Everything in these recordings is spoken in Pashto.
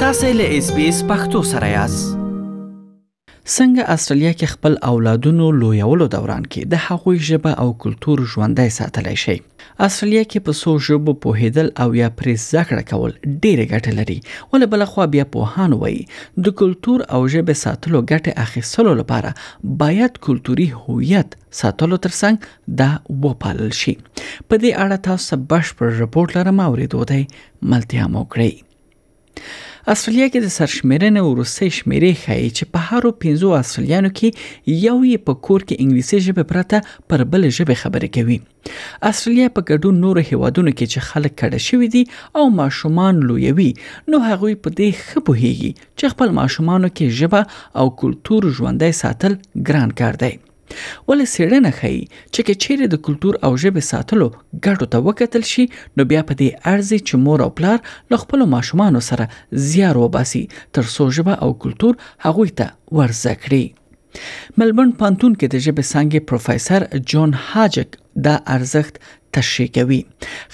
تاسو له اس بي اس پختو سره یاست څنګه استرالیا کې خپل اولادونو لویولو دوران کې د هغوی ژبه او کلچر ژوندۍ ساتلی شي استرالیا کې په څو ژبو پوهیدل او یا پرې زده کړه کول ډېره ګټه لري ول بل خو بیا په هان وای د کلچر او ژبه ساتلو ګټه اخیستلو لپاره باید کلچري هویت ساتلو ترڅنګ دا وپالل شي په دې اړه تاسو ته بشپړ رپورټ لرم اوریدو دی ملتیا مو کړئ استرالیا کې د سرشمیرنې وروستۍ شمیرې ښایي چې په هرو 15 استرالیانو کې یو یې په کور کې انګلیسي ژبه پرته پر بل ژبه خبرې کوي استرالیا په ګډون نورو هیوادونو کې چې خلک کډه شوی دي او ماشومان لویوي نو هغه په دې خبرهږي چې خپل ماشومانو کې ژبه او کلچر ژوندۍ ساتل ګران کار دی ولې سیړنه ښیي چې که چیرې د کلچر او ژبې ساتلو ګټو ته وکتل شي نو بیا په دې ارزي چې مور او پلار له خپل ماشومان سره زیار وباسي تر څو ژبه او کلچر هغه ته ورزه کړي ملبن پانتون کې د ژبې څنګه پروفیسور جون هاجک دا ارزښت تشریح کوي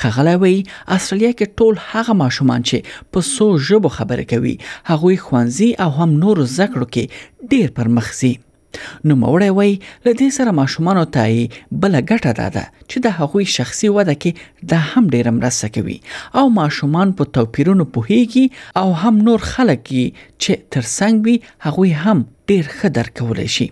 خغلی وی استرالیا کې ټول هغه ماشومان چې په سو ژبو خبرې کوي هغوی خوانزي او هم نور زکړو کې ډیر پرمخزي نو موړی وای له دې سره ماشومانو ته یې بل ګټه داده چې د هغوی شخصي وده کې دا هم ډېر مرسته کوي او ماشومان په توپیرونو پوهیږي او هم نور خلک یې چې ترڅنګ وي هغوی هم ډېر ښه درک کولی شي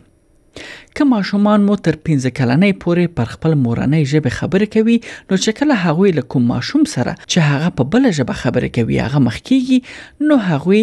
که ماشومان مو تر 15 کلنۍ پورې پر خپل مورنۍ ژبه خبرې کوي نو چې کله هغوی له کوم ماشوم سره چې هغه په بل ژبه خبرې کوي هغه مخ کیږي نو هغوی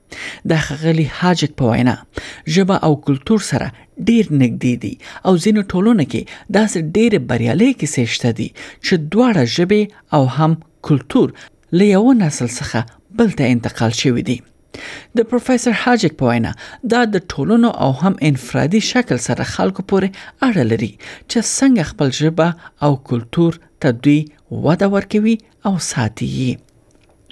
د ښاغلي حاجک په وینا ژبه او کلتور سره ډیر نږدې دي او ځینو ټولنو کې داسې ډېرې بریالۍ کیسې شته دي چې دواړه ژبې او هم کلتور له یو نسل څخه بل ته انتقال شوی دي د پروفیسور حاجک په وینا دا د ټولنو او هم انفرادي شکل سره خلکو پورې اړه لري چې څنګه خپل ژبه او کلتور ته دوی وده ورکوي او ساتي یې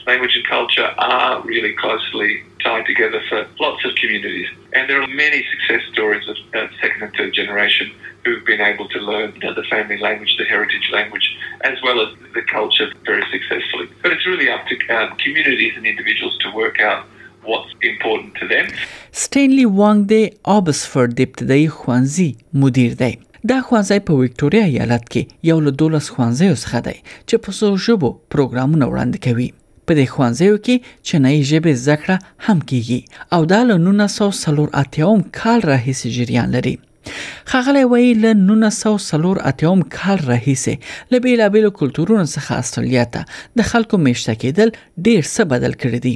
language and culture are really closely tied together for lots of communities. And there are many success stories of second and third generation who've been able to learn you know, the family language, the heritage language, as well as the culture very successfully. But it's really up to uh, communities and individuals to work out what's important to them. Stanley Wang, the ابتدای ښوونځي مدیر دی. دا ښوونځی په وکټوریا ایالت کې یو له دولس ښوونځیو څخه دی چې په څو ژبو پروګرامونه وړاندې کوي په دې ښوونځیو کې چینایي ژبې زده کړه هم کیږي او دا له 1948 کال راهیسې جریان لري خغلی وایي له 1948 کال راهیسې له بیلابیلو کلتورونو څخه استرالیا ته د خلکو میشته کېدل ډیر څه بدل کړی دی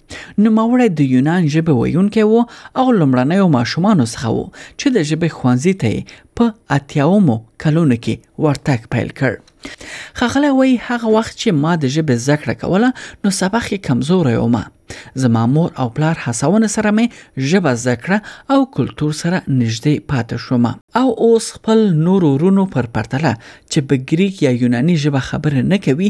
نوموړی د یونان ژبې ویونکی و او لومړنیو ماشومانو څخه و چې د ژبې ښوونځي ته یې په اتیاومو کلونو کې ورتګ پیل کړ خغلی وایي هغه وخت چې ما د ژبې زده کړه کوله نو سبق یې کمزوری وم زما مور او پلار هڅونه سره مې ژبه زده کړه او کلتور سره نږدې پاتې شوم او اوس خپل نور ورونو پر پرتله چې په ګریک یا یوناني ژبه خبرې نه کوي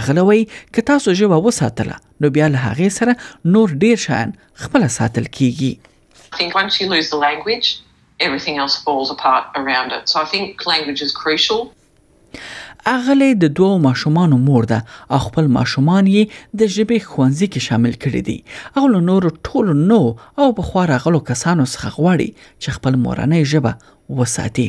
اغلوي که تاسو ژبه وساتله نو بیا له هغې سره نور ډیر شیان خپل ساتل کیږي I think once you lose the language, everything else falls apart around it. So I think language is crucial. اغلې د دوو ماشومانو مور ده او خپل ماشومان یې د ژبې ښوونځي کې شامل کړي دي او له نورو ټولو نو او بخوا راغلو کسانو څخه غواړي چې خپل مورنۍ ژبه وساتي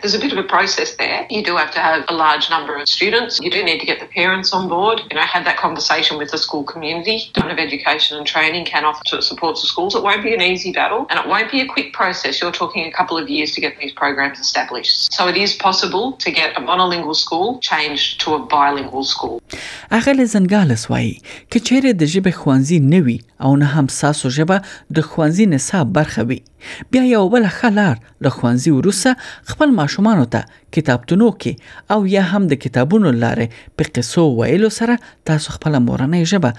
There's a bit of a process there you do have to have a large number of students you do need to get the parents on board you know have that conversation with the school community Department of Education and Training can offer to support the schools it won't be an easy battle. And it won't be a quick process. You're talking a couple of years to get these programs established. So it is possible to get a monolingual school changed to a bilingual school. اغل زنګالس وایي چې چیرې د ژبې خوانزي نوي او نه هم ساسو ژبه د خوانزي نصاب برخه وي بیا یو بل خلار له خوانزي وروسه خپل ماشومانو ته کتابتونو کې او یا هم د کتابونو لاره په قصو ویلو سره تاسو خپل مورنۍ ژبه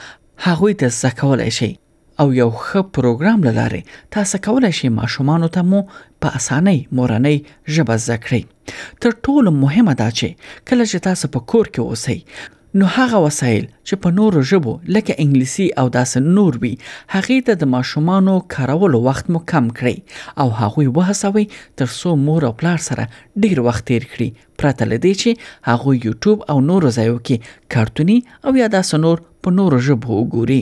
هغه ته زکولای شي او یو ښه پروګرام لاره تاسو کولای شئ ماشومانو ته مو په اسانۍ مورنۍ ژبه زکړئ تر ټولو مهمه دا چې کله چې تاسو په کور کې اوسئ نو هغه وسایل چې په نورو ژبو لکه انګلیسي او داسې نور وي هغې ته د ماشومانو کارولو وخت مو کم کړئ او هغوی وهڅوئ تر څو مور او پلار سره ډیر وخت تیر کړي پرته له دې چې هغوی یوټیوب او نورو ځایو کې کارتوني او یا داسې نور په نورو ژبو وګوري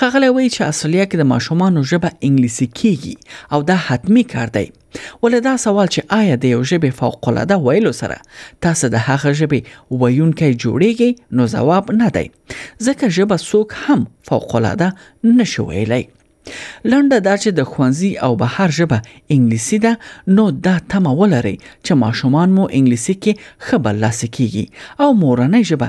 ښاغلی وایي چې اصلیه کې د ماشومانو ژبه انګلیسي کیږي او دا حتمی کار دی ولې دا سوال چې آیا د یو ژبې فوق العاده ویلو سره تاسو د هغه ژبې ویونکی جوړیږي نو ځواب نه دی ځکه ژبه څوک هم فوق العاده نشي ویلی لنډه دا چې د ښوونځي او بهر ژبه انګلیسي ده نو دا تمه ولرئ چې ماشومان مو انګلیسي کې ښه برلاسي کیږي او مورنۍ ژبه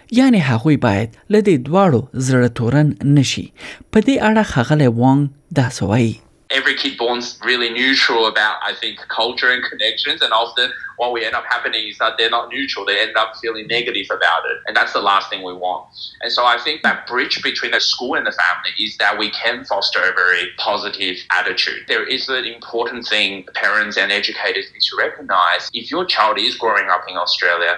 یعنی هغوی باید لدې دواړو زړه تورن نشي په دې اړه خغلې وانګ دا سوایي every kid born's really neutral about I think culture and connections, and often what we end up happening is that they're not neutral. They end up feeling negative about it, and that's the last thing we want. And so I think that bridge between the school and the family is that we can foster a very positive attitude. There is an important thing parents and educators need to recognize: if your child is growing up in Australia,